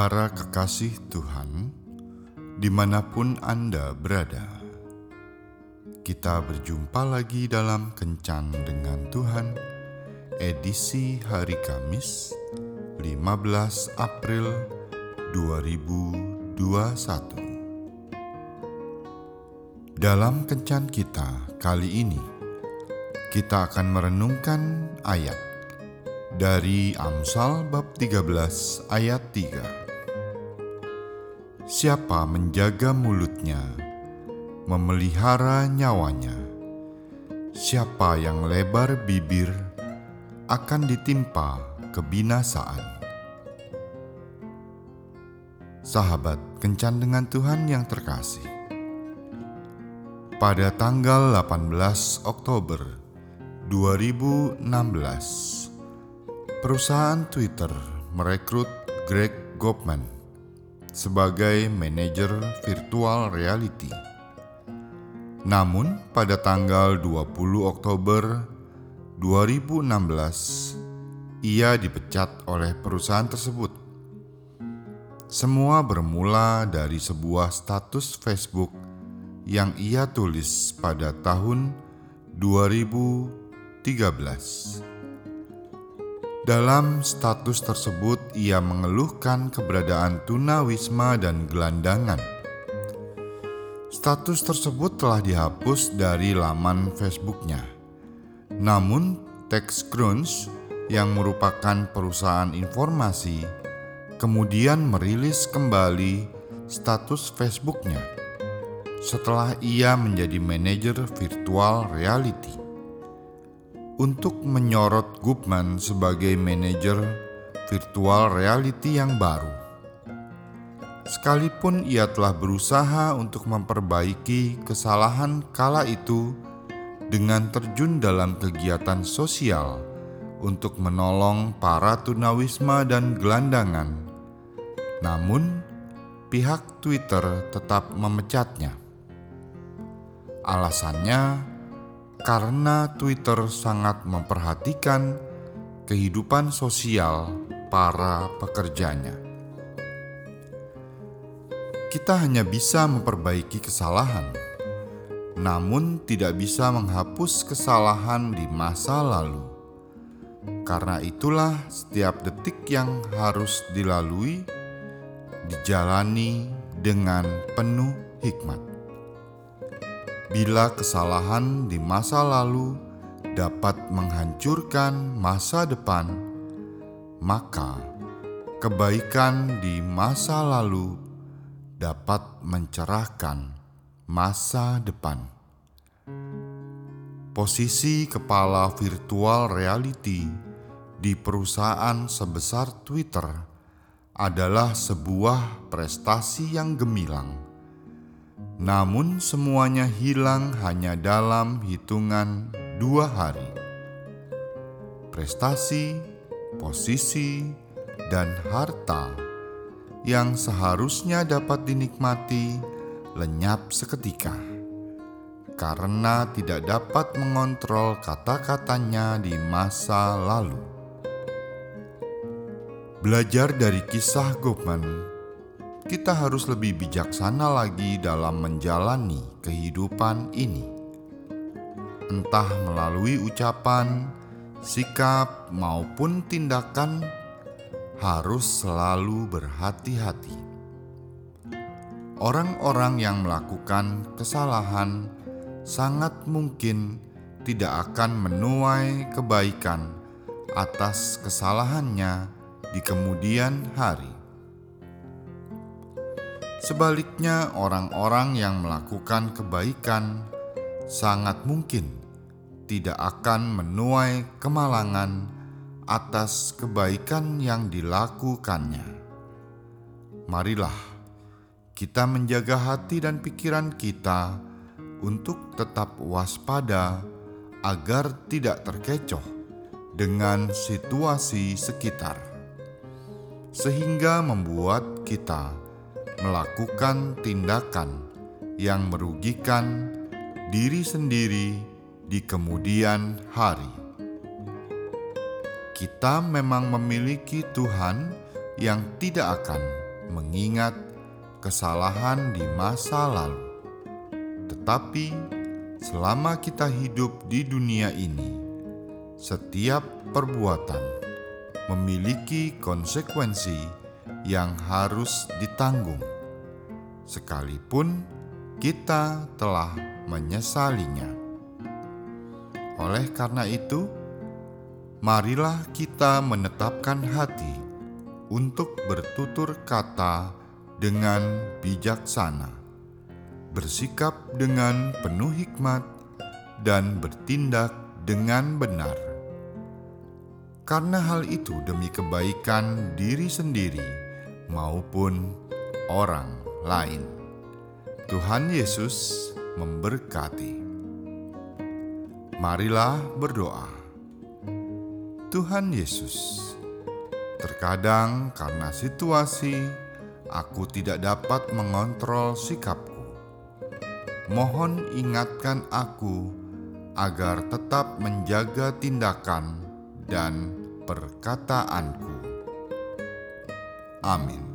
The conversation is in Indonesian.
Para kekasih Tuhan, di mana pun Anda berada, kita berjumpa lagi dalam Kencan dengan Tuhan, edisi hari Kamis, 15 April 2021. Dalam Kencan kita kali ini, kita akan merenungkan ayat dari Amsal bab 13 ayat 3. Siapa menjaga mulutnya, memelihara nyawanya. Siapa yang lebar bibir akan ditimpa kebinasaan. Sahabat kencan dengan Tuhan yang terkasih. Pada tanggal 18 Oktober 2016, Perusahaan Twitter merekrut Greg Gopman sebagai manajer virtual reality. Namun, pada tanggal 20 Oktober 2016, ia dipecat oleh perusahaan tersebut. Semua bermula dari sebuah status Facebook yang ia tulis pada tahun 2013. Dalam status tersebut, ia mengeluhkan keberadaan tunawisma dan gelandangan. Status tersebut telah dihapus dari laman Facebooknya. Namun, TechCrunch yang merupakan perusahaan informasi kemudian merilis kembali status Facebooknya setelah ia menjadi manajer virtual reality untuk menyorot Gupman sebagai manajer virtual reality yang baru. Sekalipun ia telah berusaha untuk memperbaiki kesalahan kala itu dengan terjun dalam kegiatan sosial untuk menolong para tunawisma dan gelandangan, namun pihak Twitter tetap memecatnya. Alasannya, karena Twitter sangat memperhatikan kehidupan sosial para pekerjanya. Kita hanya bisa memperbaiki kesalahan, namun tidak bisa menghapus kesalahan di masa lalu. Karena itulah, setiap detik yang harus dilalui dijalani dengan penuh hikmat. Bila kesalahan di masa lalu dapat menghancurkan masa depan, maka kebaikan di masa lalu dapat mencerahkan masa depan. Posisi kepala virtual reality di perusahaan sebesar Twitter adalah sebuah prestasi yang gemilang namun semuanya hilang hanya dalam hitungan dua hari. Prestasi, posisi, dan harta yang seharusnya dapat dinikmati lenyap seketika karena tidak dapat mengontrol kata-katanya di masa lalu. Belajar dari kisah Gopman kita harus lebih bijaksana lagi dalam menjalani kehidupan ini, entah melalui ucapan, sikap, maupun tindakan. Harus selalu berhati-hati. Orang-orang yang melakukan kesalahan sangat mungkin tidak akan menuai kebaikan atas kesalahannya di kemudian hari. Sebaliknya, orang-orang yang melakukan kebaikan sangat mungkin tidak akan menuai kemalangan atas kebaikan yang dilakukannya. Marilah kita menjaga hati dan pikiran kita untuk tetap waspada agar tidak terkecoh dengan situasi sekitar, sehingga membuat kita melakukan tindakan yang merugikan diri sendiri di kemudian hari. Kita memang memiliki Tuhan yang tidak akan mengingat kesalahan di masa lalu. Tetapi selama kita hidup di dunia ini, setiap perbuatan memiliki konsekuensi yang harus ditanggung, sekalipun kita telah menyesalinya. Oleh karena itu, marilah kita menetapkan hati untuk bertutur kata dengan bijaksana, bersikap dengan penuh hikmat, dan bertindak dengan benar. Karena hal itu demi kebaikan diri sendiri maupun orang lain. Tuhan Yesus memberkati. Marilah berdoa. Tuhan Yesus, terkadang karena situasi aku tidak dapat mengontrol sikapku. Mohon ingatkan aku agar tetap menjaga tindakan dan perkataanku. Amém.